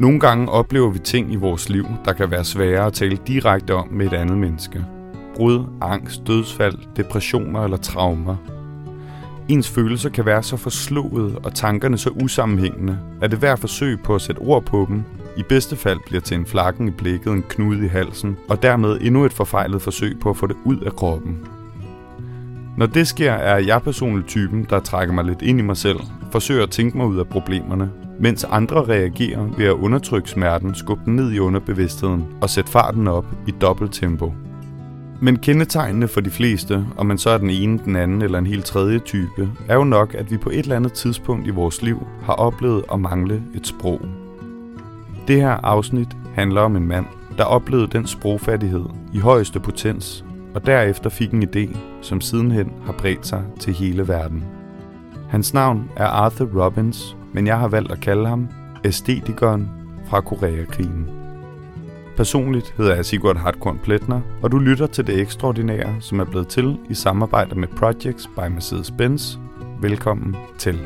Nogle gange oplever vi ting i vores liv, der kan være svære at tale direkte om med et andet menneske. Brud, angst, dødsfald, depressioner eller traumer. Ens følelser kan være så forslået og tankerne så usammenhængende, at det hver forsøg på at sætte ord på dem, i bedste fald bliver til en flakken i blikket, en knude i halsen, og dermed endnu et forfejlet forsøg på at få det ud af kroppen. Når det sker, er jeg personligt typen, der trækker mig lidt ind i mig selv, forsøger at tænke mig ud af problemerne, mens andre reagerer ved at undertrykke smerten, skubbe den ned i underbevidstheden og sætte farten op i dobbelt tempo. Men kendetegnene for de fleste, om man så er den ene, den anden eller en helt tredje type, er jo nok, at vi på et eller andet tidspunkt i vores liv har oplevet at mangle et sprog. Det her afsnit handler om en mand, der oplevede den sprogfattighed i højeste potens, og derefter fik en idé, som sidenhen har bredt sig til hele verden. Hans navn er Arthur Robbins, men jeg har valgt at kalde ham æstetikeren fra Koreakrigen. Personligt hedder jeg Sigurd Hartkorn Pletner, og du lytter til det ekstraordinære, som er blevet til i samarbejde med Projects by Mercedes-Benz. Velkommen til.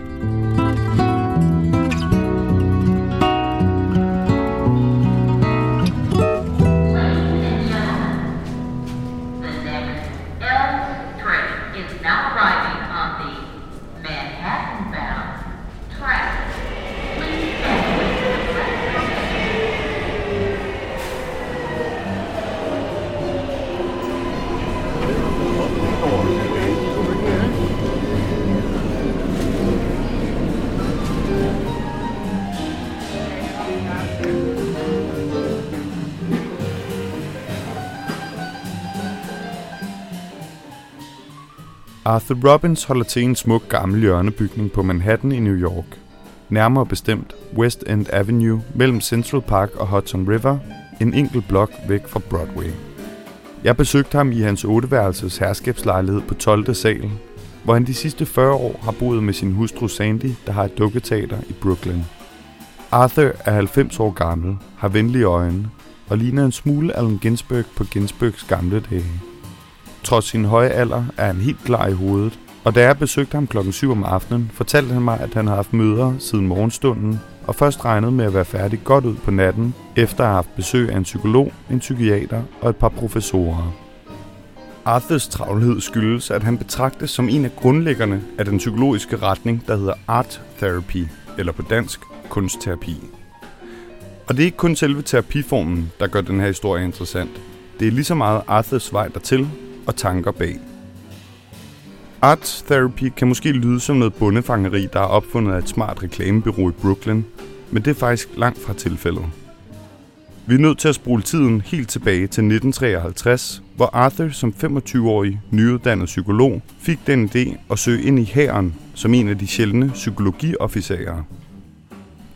Arthur Robbins holder til en smuk gammel hjørnebygning på Manhattan i New York. Nærmere bestemt West End Avenue mellem Central Park og Hudson River, en enkelt blok væk fra Broadway. Jeg besøgte ham i hans otteværelses herskabslejlighed på 12. sal, hvor han de sidste 40 år har boet med sin hustru Sandy, der har et dukketeater i Brooklyn. Arthur er 90 år gammel, har venlige øjne og ligner en smule Allen Ginsberg på Ginsbergs gamle dage. Trods sin høje alder er han helt klar i hovedet, og da jeg besøgte ham klokken 7 om aftenen, fortalte han mig, at han har haft møder siden morgenstunden, og først regnede med at være færdig godt ud på natten, efter at have haft besøg af en psykolog, en psykiater og et par professorer. Arthurs travlhed skyldes, at han betragtes som en af grundlæggerne af den psykologiske retning, der hedder Art Therapy, eller på dansk kunstterapi. Og det er ikke kun selve terapiformen, der gør den her historie interessant. Det er lige så meget Arthurs vej dertil, og tanker bag. Art therapy kan måske lyde som noget bundefangeri, der er opfundet af et smart reklamebureau i Brooklyn, men det er faktisk langt fra tilfældet. Vi er nødt til at spole tiden helt tilbage til 1953, hvor Arthur som 25-årig nyuddannet psykolog fik den idé at søge ind i hæren som en af de sjældne psykologiofficerer.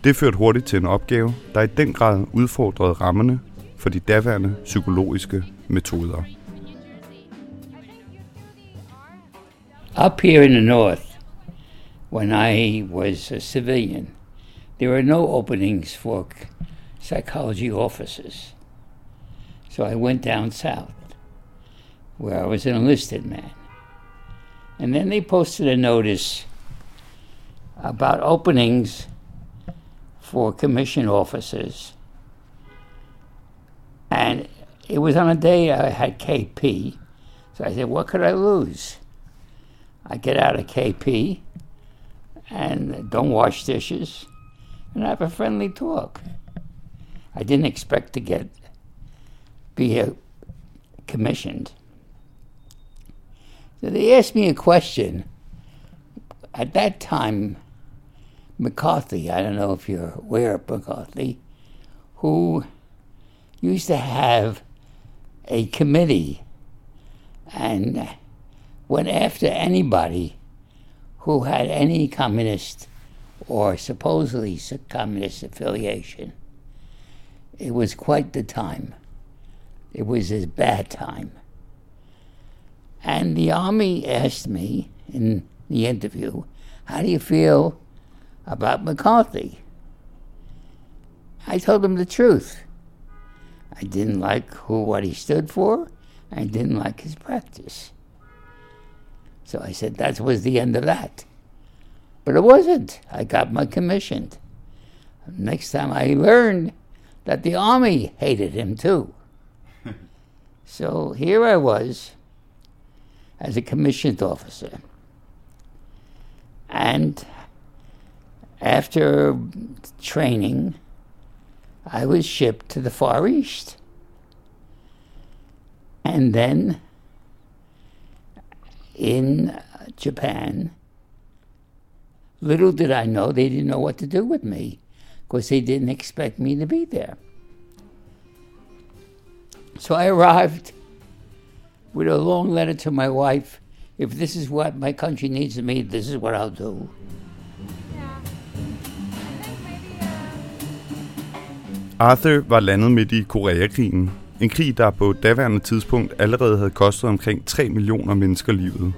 Det førte hurtigt til en opgave, der i den grad udfordrede rammerne for de daværende psykologiske metoder. Up here in the north, when I was a civilian, there were no openings for psychology officers. So I went down south, where I was an enlisted man. And then they posted a notice about openings for commission officers. And it was on a day I had KP. So I said, what could I lose? I get out of KP and don't wash dishes and have a friendly talk. I didn't expect to get be commissioned. So they asked me a question. At that time, McCarthy, I don't know if you're aware of McCarthy, who used to have a committee and went after anybody who had any communist or supposedly communist affiliation. It was quite the time. It was a bad time. And the Army asked me in the interview, How do you feel about McCarthy? I told them the truth. I didn't like who what he stood for. I didn't like his practice. So I said that was the end of that. But it wasn't. I got my commissioned. Next time I learned that the army hated him too. so here I was as a commissioned officer. And after training, I was shipped to the Far East. And then in Japan, little did I know they didn't know what to do with me because they didn't expect me to be there. So I arrived with a long letter to my wife. If this is what my country needs of me, this is what I'll do. Arthur var landet midt i Koreakrigen. En krig, der på daværende tidspunkt allerede havde kostet omkring 3 millioner mennesker livet.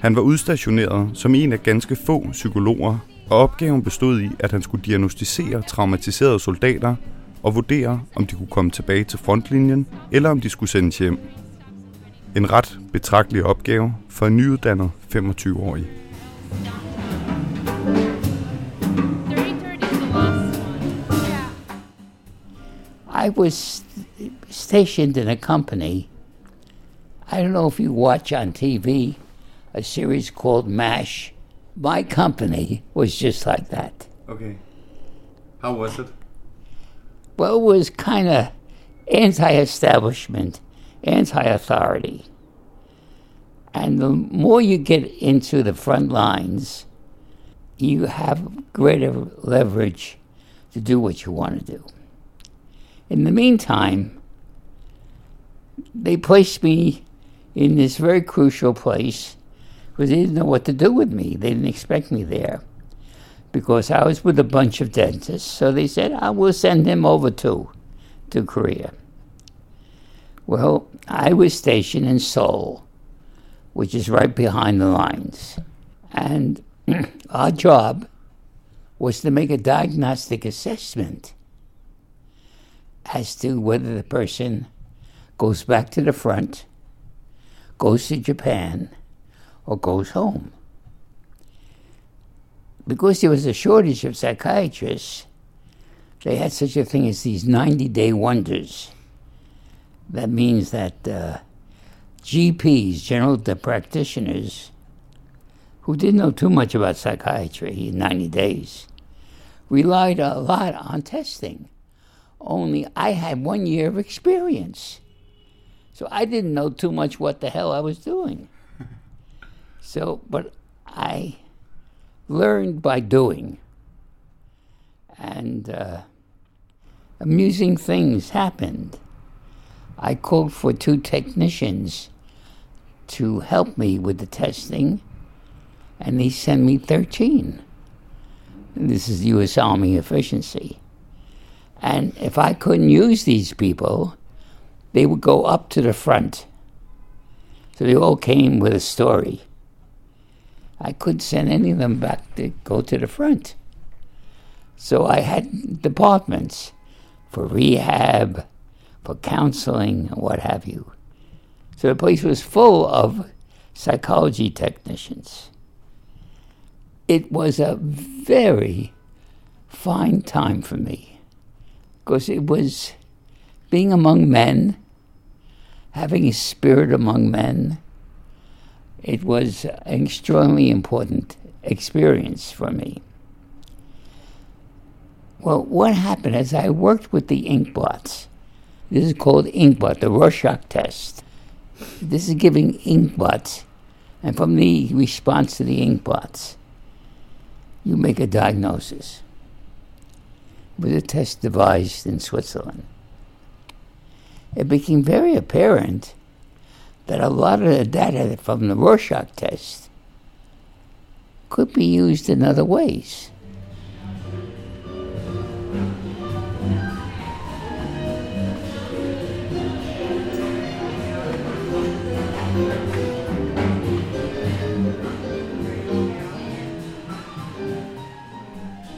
Han var udstationeret som en af ganske få psykologer, og opgaven bestod i, at han skulle diagnostisere traumatiserede soldater og vurdere, om de kunne komme tilbage til frontlinjen, eller om de skulle sendes hjem. En ret betragtelig opgave for en nyuddannet 25-årig. I was stationed in a company. I don't know if you watch on TV a series called MASH. My company was just like that. Okay. How was it? Well, it was kind of anti establishment, anti authority. And the more you get into the front lines, you have greater leverage to do what you want to do. In the meantime, they placed me in this very crucial place because they didn't know what to do with me. They didn't expect me there because I was with a bunch of dentists. So they said, I will send him over too, to Korea. Well, I was stationed in Seoul, which is right behind the lines. And our job was to make a diagnostic assessment as to whether the person goes back to the front, goes to Japan, or goes home. Because there was a shortage of psychiatrists, they had such a thing as these 90 day wonders. That means that uh, GPs, general practitioners, who didn't know too much about psychiatry in 90 days, relied a lot on testing. Only I had one year of experience. So I didn't know too much what the hell I was doing. so, but I learned by doing. And uh, amusing things happened. I called for two technicians to help me with the testing, and they sent me 13. This is U.S. Army efficiency. And if I couldn't use these people, they would go up to the front. So they all came with a story. I couldn't send any of them back to go to the front. So I had departments for rehab, for counseling, what have you. So the place was full of psychology technicians. It was a very fine time for me because it was being among men, having a spirit among men. It was an extremely important experience for me. Well, what happened is I worked with the ink blots. This is called ink blot, the Rorschach test. This is giving ink blots, and from the response to the ink blots, you make a diagnosis. Was a test devised in Switzerland. It became very apparent that a lot of the data from the Rorschach test could be used in other ways.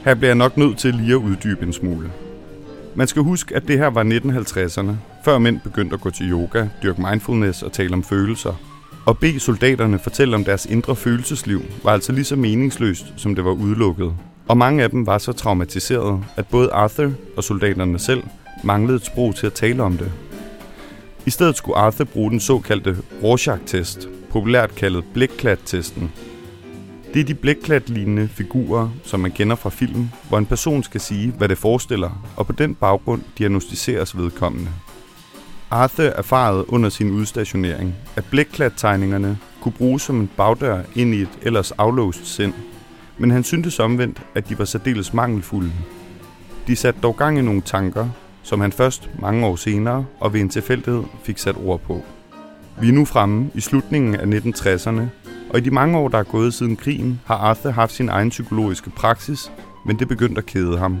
Her bliver jeg nok nødt til lige at uddybe en smule. Man skal huske, at det her var 1950'erne, før mænd begyndte at gå til yoga, dyrke mindfulness og tale om følelser. Og bede soldaterne fortælle om deres indre følelsesliv var altså lige så meningsløst, som det var udelukket. Og mange af dem var så traumatiseret, at både Arthur og soldaterne selv manglede et sprog til at tale om det. I stedet skulle Arthur bruge den såkaldte Rorschach-test, populært kaldet blikklat-testen. Det er de blækklat-lignende figurer, som man kender fra film, hvor en person skal sige, hvad det forestiller, og på den baggrund diagnostiseres vedkommende. Arthur erfarede under sin udstationering, at blækklat-tegningerne kunne bruges som en bagdør ind i et ellers aflåst sind, men han syntes omvendt, at de var særdeles mangelfulde. De satte dog gang i nogle tanker, som han først mange år senere og ved en tilfældighed fik sat ord på. Vi er nu fremme i slutningen af 1960'erne, og i de mange år, der er gået siden krigen, har Arthur haft sin egen psykologiske praksis, men det begyndte at kede ham.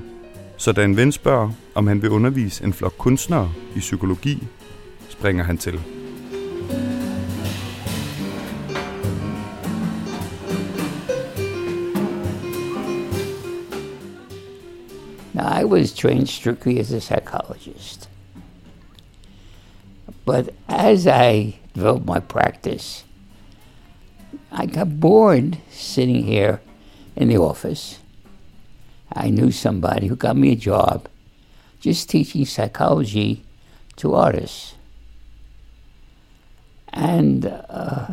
Så da en ven spørger, om han vil undervise en flok kunstnere i psykologi, springer han til. Now, I was trained strictly as a psychologist. But as I developed my practice, I got bored sitting here in the office. I knew somebody who got me a job just teaching psychology to artists. And uh,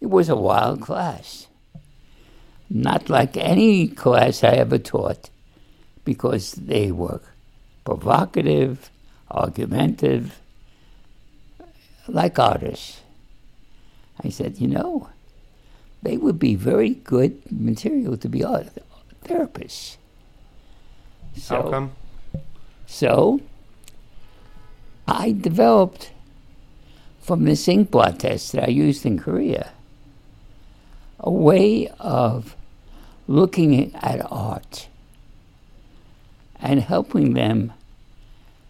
it was a wild class. Not like any class I ever taught because they were provocative, argumentative, like artists. I said, you know, they would be very good material to be art therapists. So, How come? So I developed from this ink blot test that I used in Korea a way of looking at art and helping them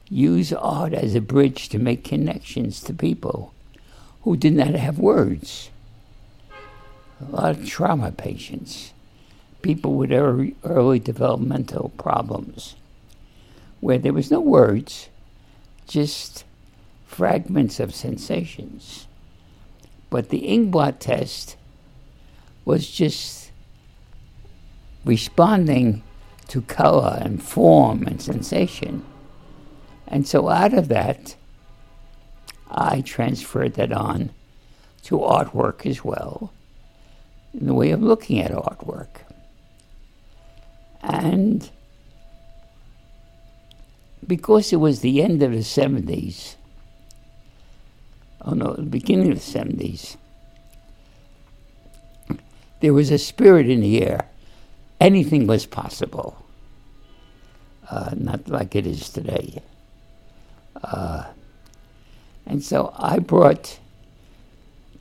use art as a bridge to make connections to people who did not have words. A lot of trauma patients, people with early, early developmental problems, where there was no words, just fragments of sensations. But the ink blot test was just responding to color and form and sensation. And so out of that, I transferred that on to artwork as well, in the way of looking at artwork. And because it was the end of the 70s, oh no, the beginning of the 70s, there was a spirit in the air. Anything was possible. Uh, not like it is today. Uh, and so I brought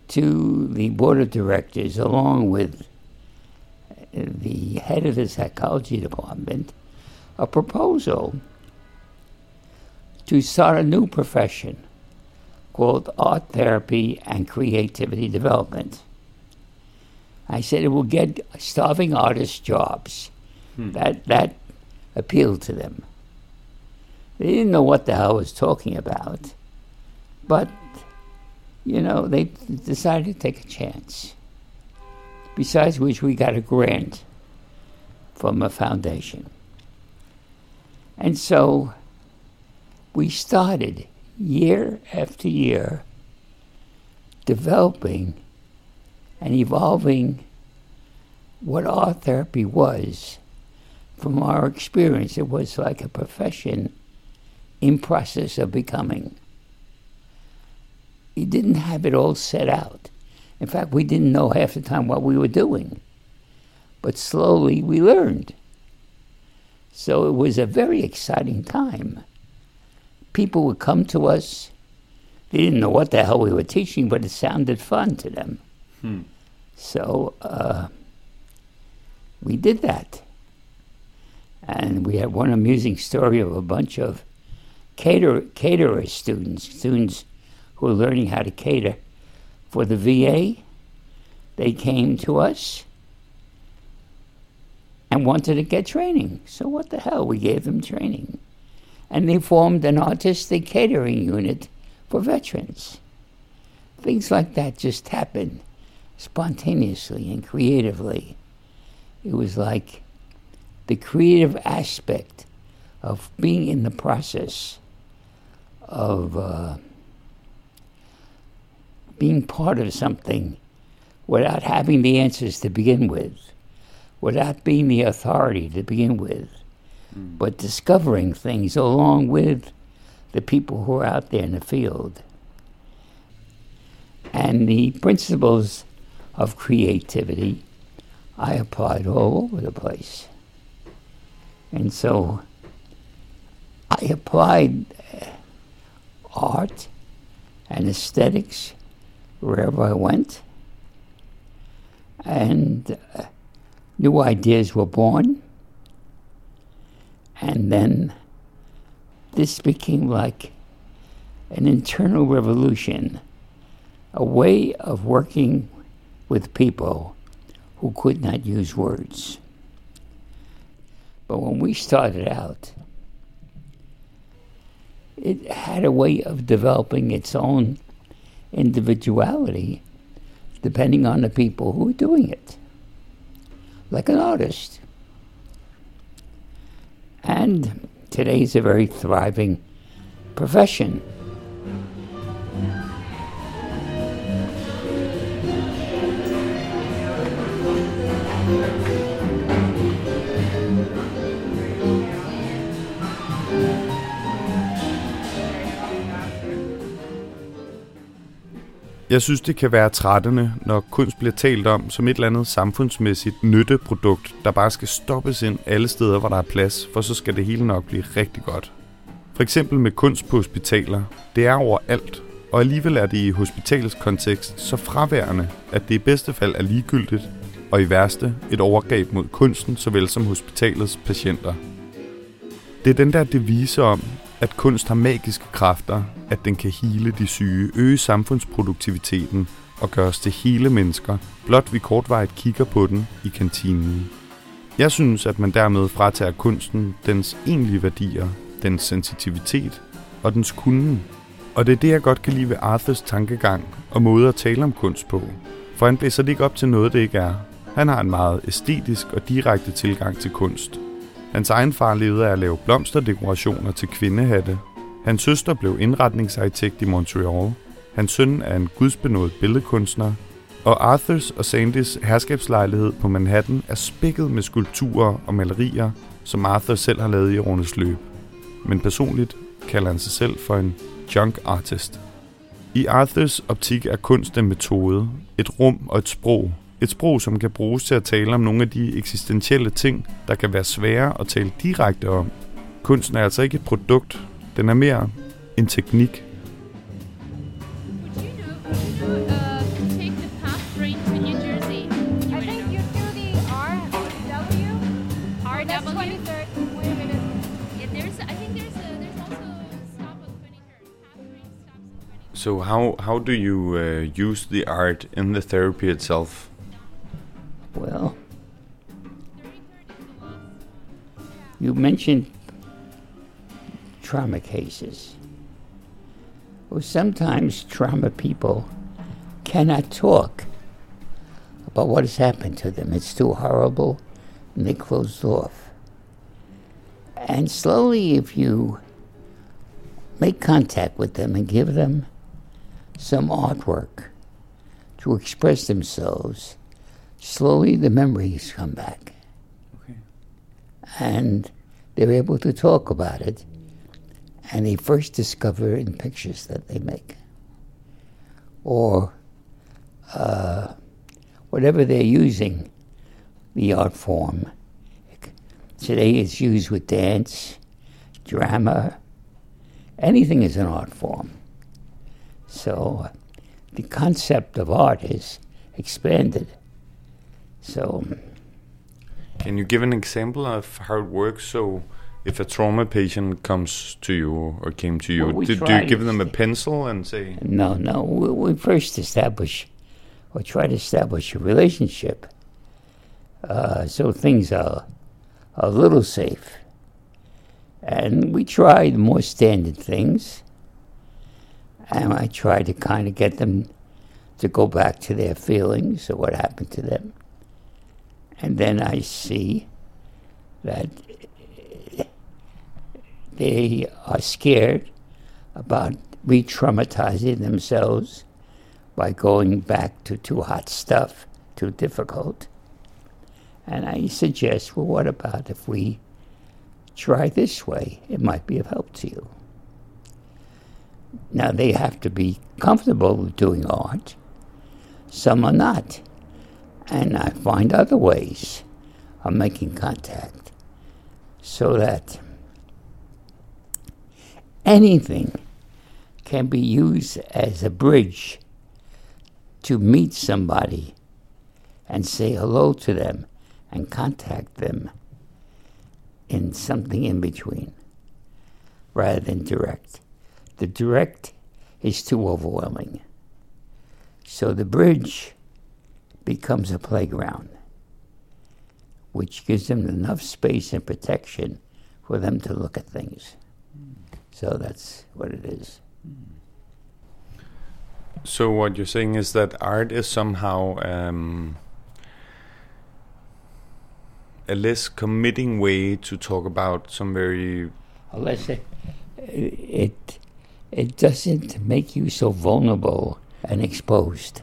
to the board of directors, along with the head of the psychology department, a proposal to start a new profession called art therapy and creativity development. I said it will get starving artists jobs. Hmm. That that appealed to them. They didn't know what the hell I was talking about, but you know they decided to take a chance. Besides which, we got a grant from a foundation, and so we started year after year developing and evolving what art therapy was from our experience. It was like a profession in process of becoming. We didn't have it all set out. In fact, we didn't know half the time what we were doing. But slowly we learned. So it was a very exciting time. People would come to us. They didn't know what the hell we were teaching, but it sounded fun to them. So uh, we did that. And we had one amusing story of a bunch of cater caterer students, students who are learning how to cater for the VA. They came to us and wanted to get training. So what the hell? We gave them training. And they formed an artistic catering unit for veterans. Things like that just happened spontaneously and creatively. It was like the creative aspect of being in the process of uh, being part of something without having the answers to begin with, without being the authority to begin with, mm. but discovering things along with the people who are out there in the field. And the principles of creativity I applied all over the place. And so I applied uh, art and aesthetics wherever I went. And uh, new ideas were born. And then this became like an internal revolution, a way of working with people who could not use words. But when we started out, it had a way of developing its own individuality depending on the people who are doing it, like an artist. And today's a very thriving profession. Jeg synes, det kan være trættende, når kunst bliver talt om som et eller andet samfundsmæssigt nytteprodukt, der bare skal stoppes ind alle steder, hvor der er plads, for så skal det hele nok blive rigtig godt. For eksempel med kunst på hospitaler. Det er overalt, og alligevel er det i hospitalets kontekst så fraværende, at det i bedste fald er ligegyldigt, og i værste et overgreb mod kunsten såvel som hospitalets patienter. Det er den der devise om, at kunst har magiske kræfter, at den kan hele de syge, øge samfundsproduktiviteten og gøre os til hele mennesker, blot vi kortvarigt kigger på den i kantinen. Jeg synes, at man dermed fratager kunsten dens egentlige værdier, dens sensitivitet og dens kunden. Og det er det, jeg godt kan lide ved Arthurs tankegang og måde at tale om kunst på. For han blæser det ikke op til noget, det ikke er. Han har en meget æstetisk og direkte tilgang til kunst – Hans egen far levede af at lave blomsterdekorationer til kvindehatte. Hans søster blev indretningsarkitekt i Montreal. Hans søn er en gudsbenået billedkunstner. Og Arthurs og Sandys herskabslejlighed på Manhattan er spækket med skulpturer og malerier, som Arthur selv har lavet i årenes løb. Men personligt kalder han sig selv for en junk artist. I Arthurs optik er kunst en metode, et rum og et sprog, et sprog, som kan bruges til at tale om nogle af de eksistentielle ting, der kan være svære at tale direkte om. Kunsten er altså ikke et produkt, den er mere en teknik, So how how do you uh, use the art in the therapy itself? Well, you mentioned trauma cases. Well, sometimes trauma people cannot talk about what has happened to them. It's too horrible, and they close off. And slowly, if you make contact with them and give them some artwork to express themselves, slowly the memories come back. Okay. And they're able to talk about it, and they first discover in pictures that they make. Or uh, whatever they're using, the art form. Today it's used with dance, drama, anything is an art form. So the concept of art is expanded. So, can you give an example of how it works? So, if a trauma patient comes to you or came to you, well, do, do, you give them a pencil and say? No, no. We, we first establish or try to establish a relationship uh, so things are a little safe. And we try the more standard things. And I try to kind of get them to go back to their feelings or what happened to them. And then I see that they are scared about re traumatizing themselves by going back to too hot stuff, too difficult. And I suggest, well, what about if we try this way? It might be of help to you. Now, they have to be comfortable with doing art. Some are not. And I find other ways of making contact so that anything can be used as a bridge to meet somebody and say hello to them and contact them in something in between rather than direct. The direct is too overwhelming. So the bridge becomes a playground, which gives them enough space and protection for them to look at things. So that's what it is. So what you're saying is that art is somehow um, a less committing way to talk about some very Unless it, it, it doesn't make you so vulnerable and exposed.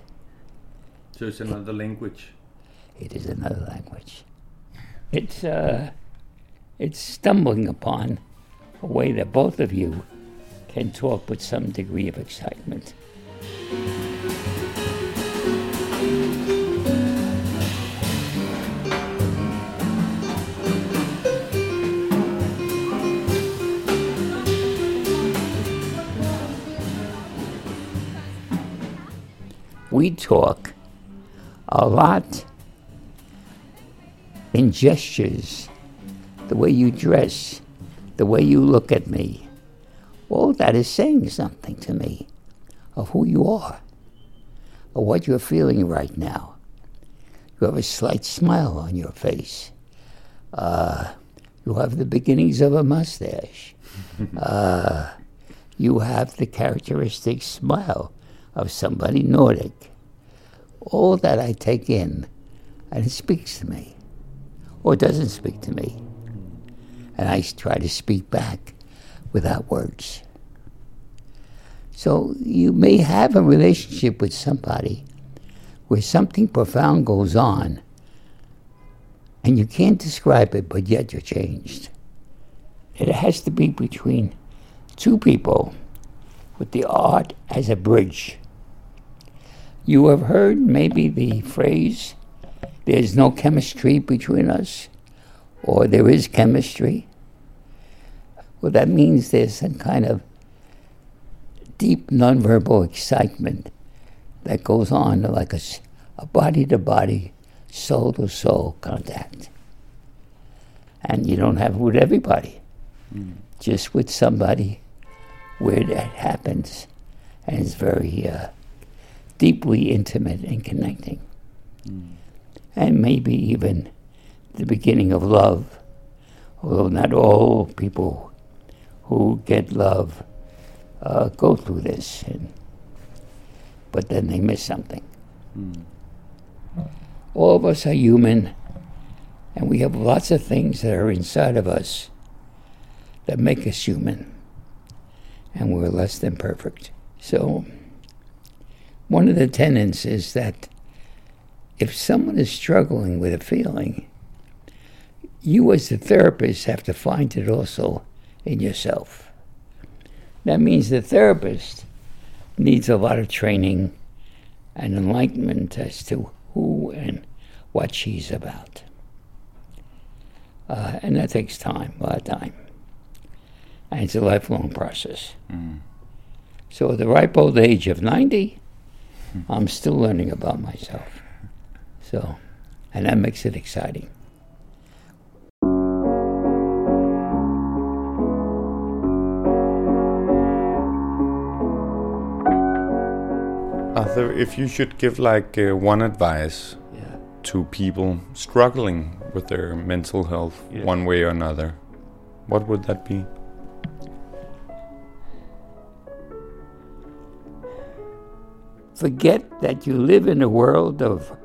So it's another language. It is another language. It's uh, it's stumbling upon a way that both of you can talk with some degree of excitement. We talk a lot in gestures, the way you dress, the way you look at me. All that is saying something to me of who you are, of what you're feeling right now. You have a slight smile on your face. Uh, you have the beginnings of a mustache. uh, you have the characteristic smile of somebody Nordic. All that I take in, and it speaks to me, or it doesn't speak to me. And I try to speak back without words. So you may have a relationship with somebody where something profound goes on, and you can't describe it, but yet you're changed. It has to be between two people with the art as a bridge. You have heard maybe the phrase, there's no chemistry between us, or there is chemistry. Well, that means there's some kind of deep nonverbal excitement that goes on like a body to body, soul to soul contact. And you don't have it with everybody, mm. just with somebody where that happens. And it's very uh, deeply intimate and connecting. Mm. And maybe even the beginning of love, although not all people who get love uh, go through this, and, but then they miss something. Mm. All of us are human, and we have lots of things that are inside of us that make us human, and we're less than perfect. So, one of the tenets is that if someone is struggling with a feeling, you as the therapist have to find it also in yourself. That means the therapist needs a lot of training and enlightenment as to who and what she's about. Uh, and that takes time, a lot of time. And it's a lifelong process. Mm. So at the ripe old age of 90, I'm still learning about myself. So, and that makes it exciting. Arthur, if you should give like uh, one advice yeah. to people struggling with their mental health yeah. one way or another, what would that be? Forget that you live in a world of,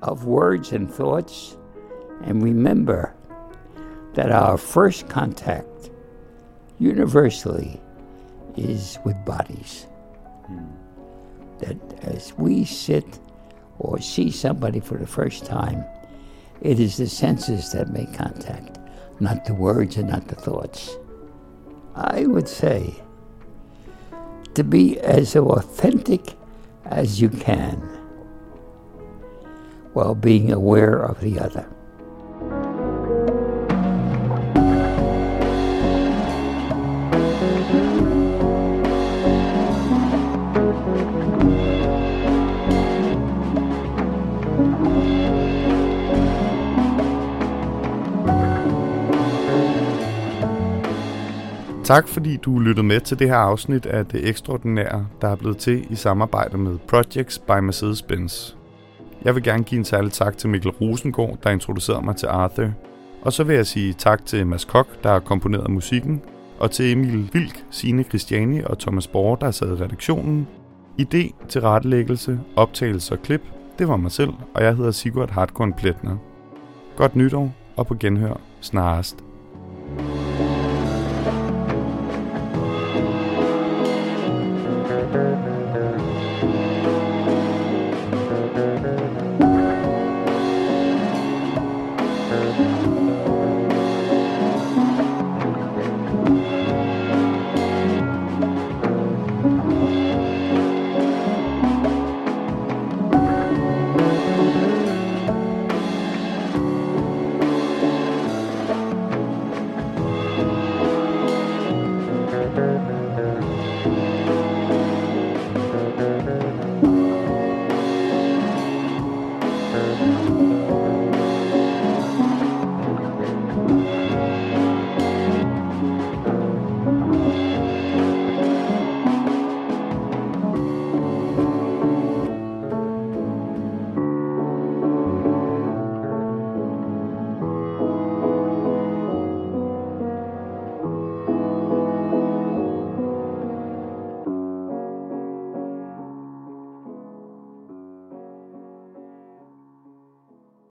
of words and thoughts, and remember that our first contact universally is with bodies. Hmm. That as we sit or see somebody for the first time, it is the senses that make contact, not the words and not the thoughts. I would say to be as authentic as you can while being aware of the other. Tak fordi du lyttede med til det her afsnit af Det Ekstraordinære, der er blevet til i samarbejde med Projects by Mercedes-Benz. Jeg vil gerne give en særlig tak til Mikkel Rosengård, der introducerede mig til Arthur. Og så vil jeg sige tak til Mads Kok, der har komponeret musikken, og til Emil Vilk, Signe Christiani og Thomas Borger, der sad i redaktionen. Idé til rettelæggelse, optagelse og klip, det var mig selv, og jeg hedder Sigurd Hartkorn Pletner. Godt nytår, og på genhør snarest. Thank you.